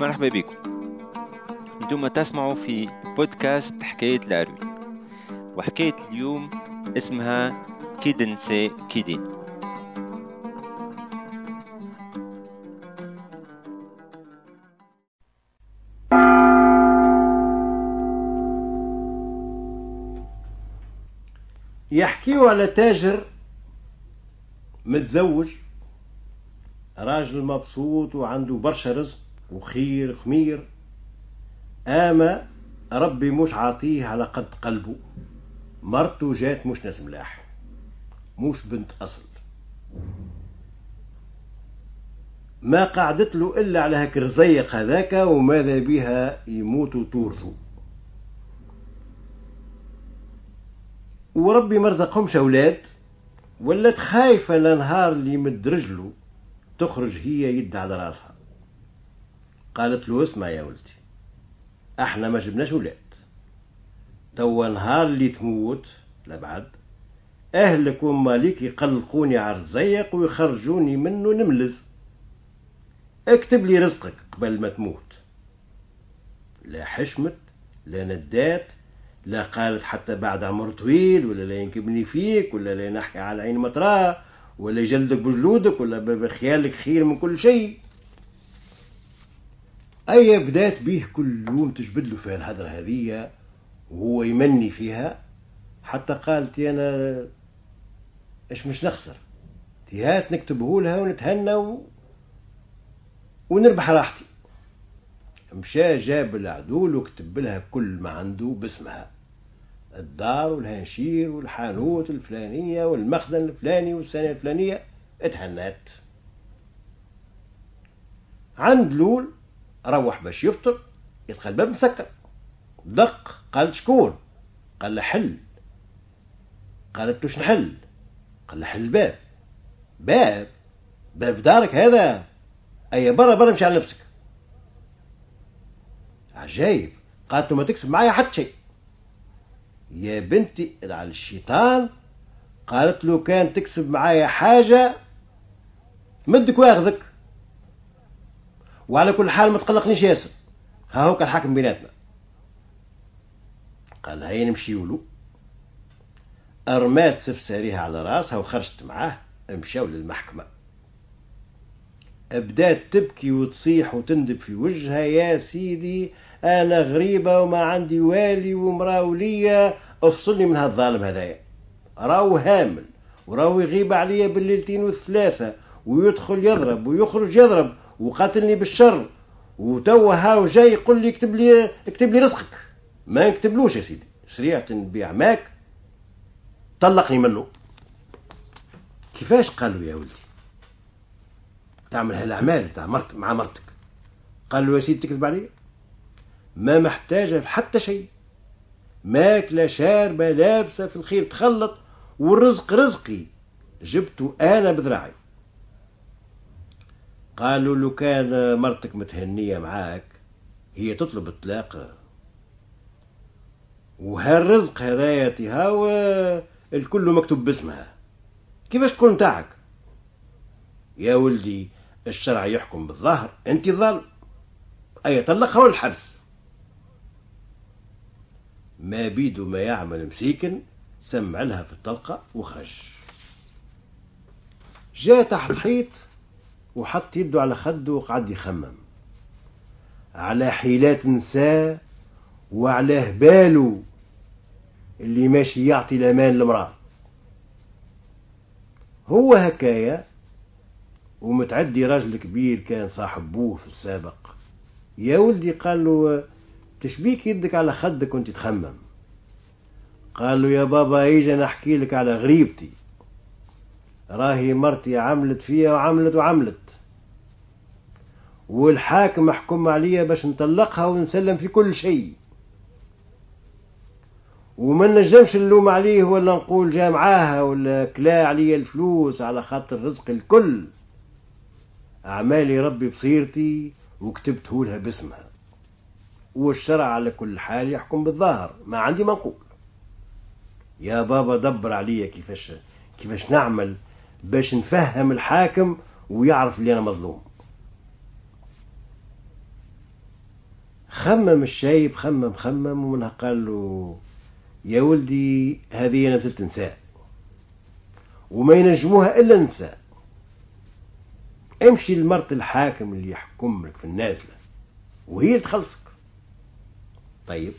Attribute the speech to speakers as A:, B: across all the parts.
A: مرحبا بكم. أنتم تسمعوا في بودكاست حكاية العروي. وحكاية اليوم اسمها كيدنسي كيدين.
B: يحكيوا على تاجر متزوج راجل مبسوط وعنده برشا رزق. وخير خمير. آما ربي مش عاطيه على قد قلبه مرته جات مش ناس ملاح. مش بنت أصل. ما قعدت له إلا على هاك الرزيق هذاك وماذا بها يموت وتورثوا وربي مرزقهمش أولاد. ولات خايفة لنهار اللي يمد رجله تخرج هي يد على راسها. قالت له اسمع يا ولدي. إحنا ما جبناش ولاد. توا نهار اللي تموت لبعد اهلك ومالك يقلقوني على الرزيق ويخرجوني منه نملز. اكتب لي رزقك قبل ما تموت. لا حشمت لا ندات لا قالت حتى بعد عمر طويل ولا لا ينكبني فيك ولا لا نحكي على عين مطراه ولا يجلدك بجلودك ولا بخيالك خير من كل شيء. أي بدأت به كل يوم تجبد له فيها الهدرة هذية وهو يمني فيها؟ حتى قالت أنا إيش مش نخسر؟ تيهات نكتبه لها ونتهنى و... ونربح راحتي. مشى جاب العدول وكتب لها كل ما عنده باسمها. الدار والهنشير والحانوت الفلانية والمخزن الفلاني والسنة الفلانية اتهنات عند لول روح باش يفطر يلقى الباب مسكر. دق قال شكون؟ قال له حل. قالت له نحل قال له حل الباب. باب؟ باب دارك هذا؟ أي برا برا مشي على نفسك عجايب قالت له ما تكسب معايا حتى شيء. يا بنتي على الشيطان. قالت له كان تكسب معايا حاجة مدك واخذك وعلى كل حال ما تقلقنيش ياسر. ها هو الحاكم بيناتنا. قال هيا نمشي له أرمات سفساريها على راسها وخرجت معاه مشاو للمحكمة. بدات تبكي وتصيح وتندب في وجهها يا سيدي أنا غريبة وما عندي والي ومراه ولية افصلني من هالظالم هذايا. راهو هامل وراهو يغيب عليا بالليلتين والثلاثة ويدخل يضرب ويخرج يضرب وقاتلني بالشر. وتوا هاو جاي يقول لي اكتب لي اكتب لي رزقك. ما نكتبلوش يا سيدي. شريعة نبيع ماك. طلقني منه. كيفاش قالوا يا ولدي؟ تعمل هالأعمال تاع مرت مع مرتك. قال له يا سيدي تكذب علي ما محتاجة حتى شيء. ماكله شاربة لابسة في الخير تخلط. والرزق رزقي. جبته أنا بذراعي قالوا له كان مرتك متهنية معاك هي تطلب الطلاق وهالرزق هذايا تهاو الكل مكتوب باسمها. كيفاش تكون تاعك يا ولدي الشرع يحكم بالظاهر أنت الظالم أي طلقها والحبس. ما بيدو ما يعمل مسيكن سمع لها في الطلقة وخرج. جاء تحت الحيط. وحط يده على خده وقعد يخمم. على حيلات نساء وعلى هباله اللي ماشي يعطي الأمان للمراه هو هكايا ومتعدي راجل كبير كان صاحب بوه في السابق. يا ولدي قال له تشبيك يدك على خدك وانت تخمم. قال له يا بابا ايجا نحكي لك على غريبتي. راهي مرتي عملت فيها وعملت وعملت. والحاكم حكم عليا باش نطلقها ونسلم في كل شيء. وما نجمش نلوم عليه ولا نقول جا معاها ولا كلا عليا الفلوس على خاطر رزق الكل. أعمالي ربي بصيرتي وكتبته لها باسمها. والشرع على كل حال يحكم بالظاهر ما عندي ما نقول. يا بابا دبر عليا كيفاش كيفاش نعمل؟ باش نفهم الحاكم ويعرف اللي أنا مظلوم. خمم الشايب خمم خمم ومنها قال له يا ولدي هذه نزلت نساء وما ينجموها إلا نساء. امشي لمرت الحاكم اللي يحكم لك في النازلة وهي اللي تخلصك. طيب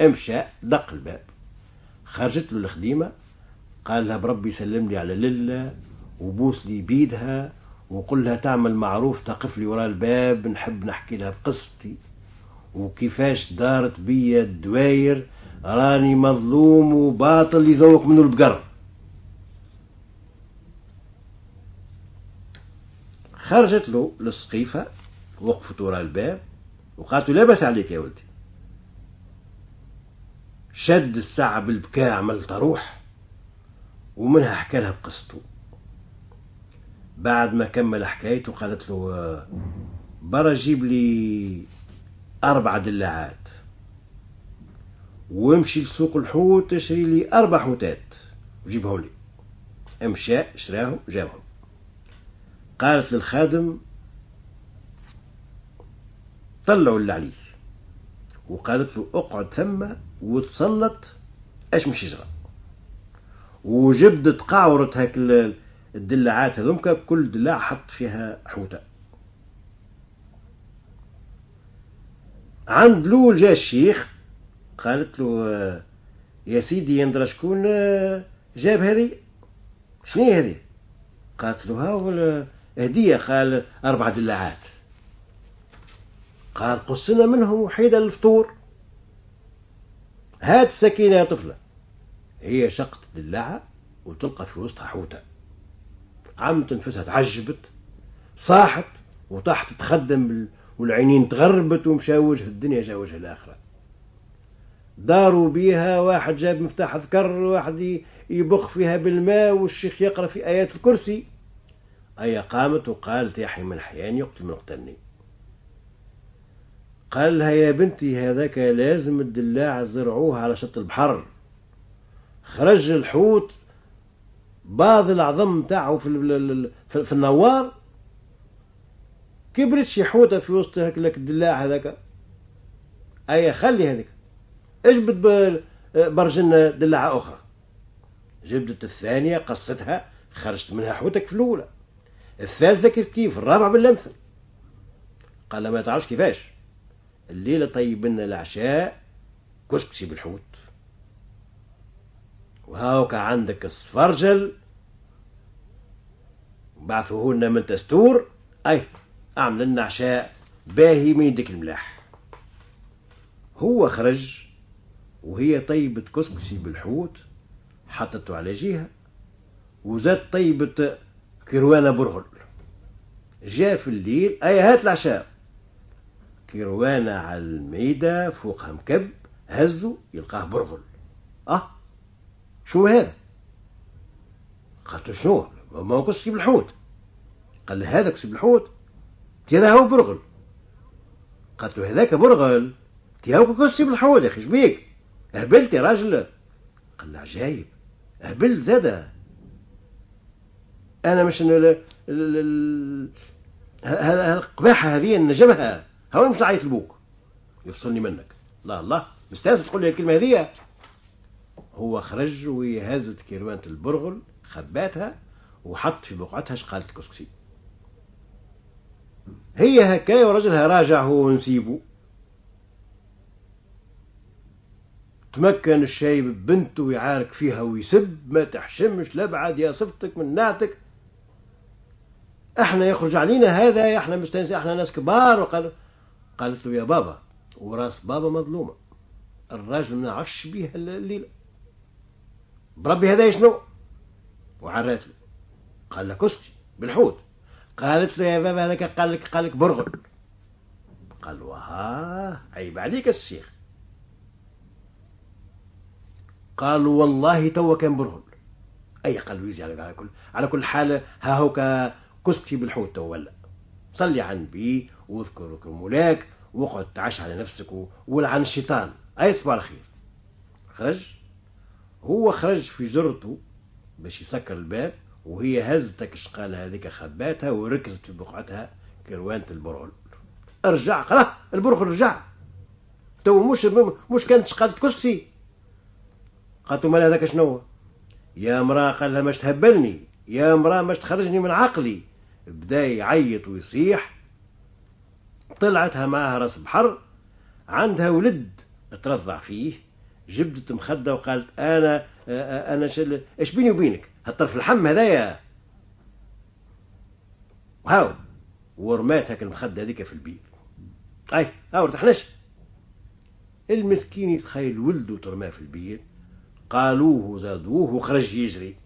B: امشى دق الباب خرجت له الخديمة قال لها بربي سلم لي على لله وبوس لي بيدها وقل لها تعمل معروف تقف لي وراء الباب نحب نحكي لها بقصتي. وكيفاش دارت بيا الدواير راني مظلوم وباطل يزوق منه البقر. خرجت له للسقيفة وقفت وراء الباب وقالت لا بس عليك يا ولدي. شد الساعة بالبكاء عملت روح. ومنها حكى لها بقصته. بعد ما كمل حكايته قالت له برا جيب لي أربع دلاعات وامشي لسوق الحوت اشتري لي أربع حوتات وجيبهم لي. امشى اشتراهم جابهم. قالت للخادم طلعوا اللي عليه وقالت له اقعد ثم وتسلط اش مش يجرى. وجبدت قاورت هاك الدلاعات هذومك كل دلاع حط فيها حوتة. عند لول جاء الشيخ قالت له يا سيدي يندرى شكون جاب هذه؟ شنو هذه؟ قالت له ها هدية قال أربع دلاعات قال قصنا منهم وحيدة للفطور هات السكينة يا طفلة. هي شقت الدلاعة وتلقى في وسطها حوتة. عم تنفسها تعجبت صاحت وطاحت تخدم والعينين تغربت ومشى وجه الدنيا جا وجه الآخرة. داروا بيها واحد جاب مفتاح ذكر واحد يبخ فيها بالماء والشيخ يقرأ في آيات الكرسي. أي قامت وقالت يحيى من حيان يقتل من قتلني قال لها يا بنتي هذاك لازم الدلاع زرعوها على شط البحر. خرج الحوت بعض العظم تاعه في, في النوار. كبرت شي حوتة في وسط هاك لك الدلاع هذاك. أي خلي هذيك. اجبد برجن دلاعة أخرى؟ جبدت الثانية قصتها خرجت منها حوتك في الأولى. الثالثة كيف كيف؟ الرابعة بالأمثل قال ما تعرفش كيفاش. الليلة طيب لنا العشاء كسكسي بالحوت. وهاوك عندك الصفرجل بعثوه لنا من تستور. أي أعمل لنا عشاء باهي من يدك الملاح. هو خرج وهي طيبة كسكسي بالحوت حطته على جهة وزاد طيبة كروانة برغل جاء في الليل أي هات العشاء. كروانة على الميدة فوقها مكب هزه يلقاه برغل أه شو هذا؟ قالت شنو؟ ما هو كسب الحوت. قال له هذا كسب الحوت؟ هذا هو برغل. قالت له هذاك برغل؟ هو كسب الحوت يا أخي شبيك هبلت يا راجل. قال له عجايب. هبلت زاده أنا مش القباحة هذه نجمها هو مش نعيط لبوك يفصلني منك. لا الله مستانس تقول لي الكلمة هذه؟ هو خرج وهزت كيروانة البرغل خباتها وحط في بقعتها شقالة كسكسي هي هكايا ورجلها راجع هو ونسيبه تمكن الشايب بنته يعارك فيها ويسب ما تحشمش لبعد يا صفتك من نعتك. إحنا يخرج علينا هذا إحنا مستانسين إحنا ناس كبار. وقال قالت له يا بابا وراس بابا مظلومة. الراجل ما نعرفش بيها الليلة. بربي هذا شنو؟ وعرات له. قال لك اسكتي بالحوت. قالت له يا بابا هذاك قال لك قال لك برغل. قال له ها عيب عليك الشيخ. قالوا والله توا كان برغل. أي قال ويزي على كل على كل حال ها هو كسكتي بالحوت تو ولا. صلي عن بي واذكر ذكر مولاك واقعد تعش على نفسك ولعن الشيطان أي صباح الخير. خرج؟ هو خرج في جرته باش يسكر الباب وهي هزتك الشقالة هذيك خباتها وركزت في بقعتها كروانة البرغل ارجع خلاص البرغل رجع. تو مش مش كانت قالت كرسي قالت مال هذاك شنو؟ يا مراه قال لها مش تهبلني. يا مراه مش تخرجني من عقلي. بدا يعيط ويصيح. طلعتها معها راس بحر عندها ولد ترضع فيه. جبدت مخدة وقالت أنا أنا شل إيش بيني وبينك؟ هالطرف الحم هذايا. هاو ورمات هاك المخدة هذيك في البير أي هاو ارتحناش. المسكين يتخيل ولده ترماه في البير قالوه زادوه وخرج يجري.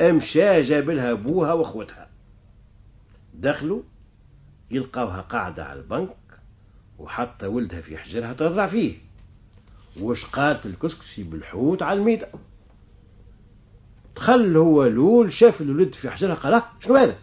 B: أمشى جاب لها أبوها وأخوتها. دخلوا يلقاوها قاعدة على البنك وحتى ولدها في حجرها ترضع فيه. وش قالت الكسكسي بالحوت على الميدة دخل هو لول شاف الولد في حجرها قال آه، شنو هذا؟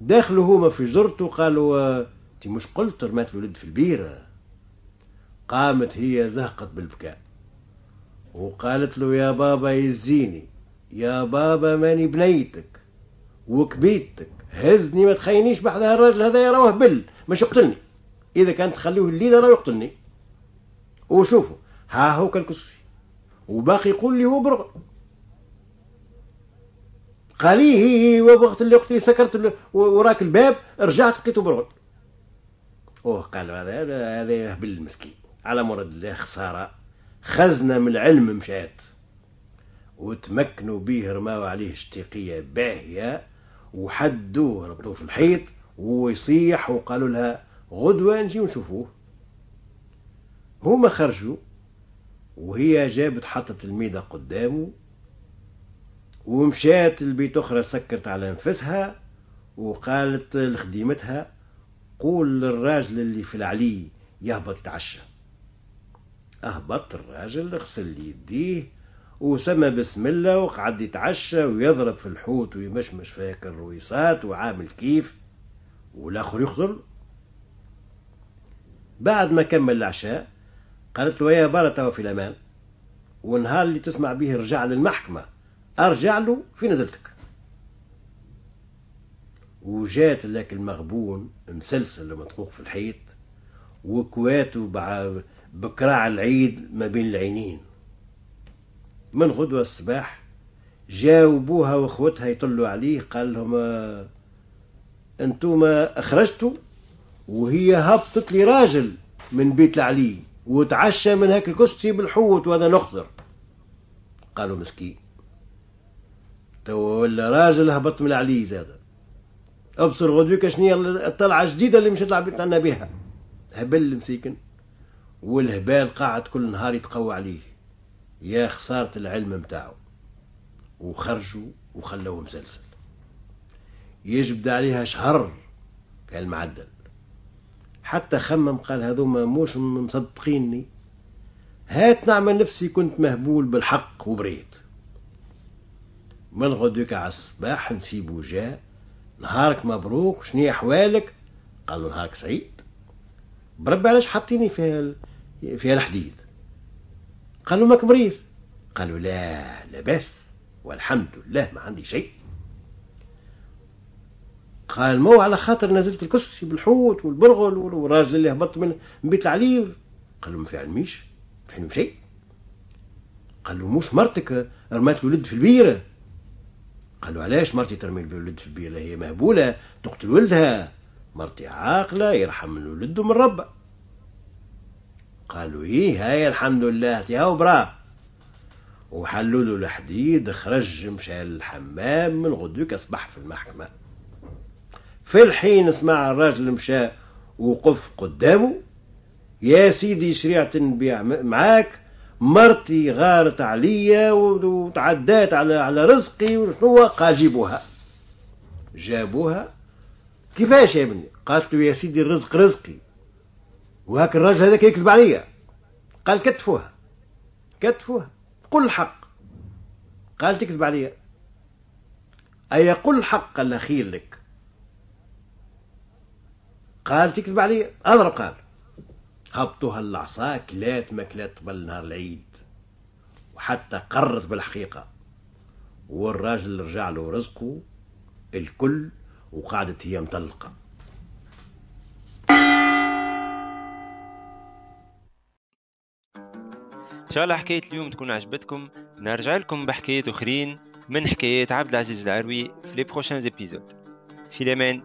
B: داخله هما في جرته قالوا انت مش قلت رمات الولد في البيرة؟ قامت هي زهقت بالبكاء. وقالت له يا بابا يزيني يا بابا ماني بنيتك وكبيتك هزني ما تخينيش بعد الراجل هذا راه بل مش يقتلني إذا كان تخليه الليلة راه يقتلني. وشوفوا ها هو كالكسي وباقي يقول لي هو برغل. قال لي وقت اللي وقت اللي سكرت وراك الباب رجعت لقيته برغل. أوه قال هذا هذا يهبل المسكين. على مراد الله خسارة. خزنة من العلم مشات. وتمكنوا به رماوا عليه اشتقية باهية. وحدوه ربطوه في الحيط. ويصيح وقالوا لها غدوة نجي ونشوفوه هما خرجوا وهي جابت حطت الميدة قدامه ومشات البيت أخرى سكرت على نفسها وقالت لخديمتها قول للراجل اللي في العلي يهبط يتعشى. أهبط الراجل غسل يديه وسمى بسم الله وقعد يتعشى ويضرب في الحوت ويمشمش فيك الرويصات وعامل كيف والآخر يخزر بعد ما كمل العشاء قالت له يا بارة في الأمان والنهار اللي تسمع به رجع للمحكمة أرجع له في نزلتك. وجات لك المغبون مسلسل ومطقوق في الحيط وكواته بكراع العيد ما بين العينين. من غدوة الصباح جاو بوها وأخوتها يطلوا عليه قال لهم انتوما أخرجتوا وهي هبطت لي راجل من بيت العلي. وتعشى من هاك الكستي بالحوت وهذا نخضر. قالوا مسكين. تو ولا راجل هبط من العلي زاد أبصر غدوك شنو الطلعة الجديدة اللي مشيت لعبت عنا بها هبل مسيكن والهبال قاعد كل نهار يتقوى عليه. يا خسارة العلم متاعه. وخرجوا وخلوه مسلسل. يجبد عليها شهر كالمعدل حتى خمم قال هذوما موش مصدقيني. هات نعمل نفسي كنت مهبول بالحق وبريت. من غدوك على الصباح نسيبو جاء نهارك مبروك شنو احوالك قال له نهارك سعيد. بربي علاش حاطيني فيها فيها الحديد قالوا ماك مرير. قالوا لا لا بس والحمد لله ما عندي شيء. قال مو على خاطر نزلت الكسكسي بالحوت والبرغل والراجل اللي هبط من بيت العلي قال له ما في علميش ما في شيء. قال له مش مرتك رمات الولد في البيرة. قال له علاش مرتي ترمي الولد في البيرة؟ هي مهبولة تقتل ولدها. مرتي عاقلة يرحم من الولد ومن ربه. قالوا إيه هاي الحمد لله هاو برا. وحلوا له الحديد خرج مشى الحمام من غدوك أصبح في المحكمة. في الحين سمع الراجل مشى وقف قدامه. يا سيدي شريعة نبيع معاك. مرتي غارت عليا وتعدات على على رزقي وشنو قال؟ جيبوها. جابوها. كيفاش يا ابني؟ قالت له يا سيدي الرزق رزقي. وهاك الراجل هذاك يكذب عليا. قال كتفوها. كتفوها. قل الحق. قال تكذب عليا. أي قل الحق قال خير لك؟ قال تكذب عليا أضرب قال. هبطوها العصا كلات ما كلات قبل نهار العيد. وحتى قرت بالحقيقة. والراجل رجع له رزقه الكل وقعدت هي مطلقة.
A: إن شاء الله حكاية اليوم تكون عجبتكم. نرجع لكم بحكايات أخرين من حكايات عبد العزيز العروي في لي بروشان زيبيزود في الامان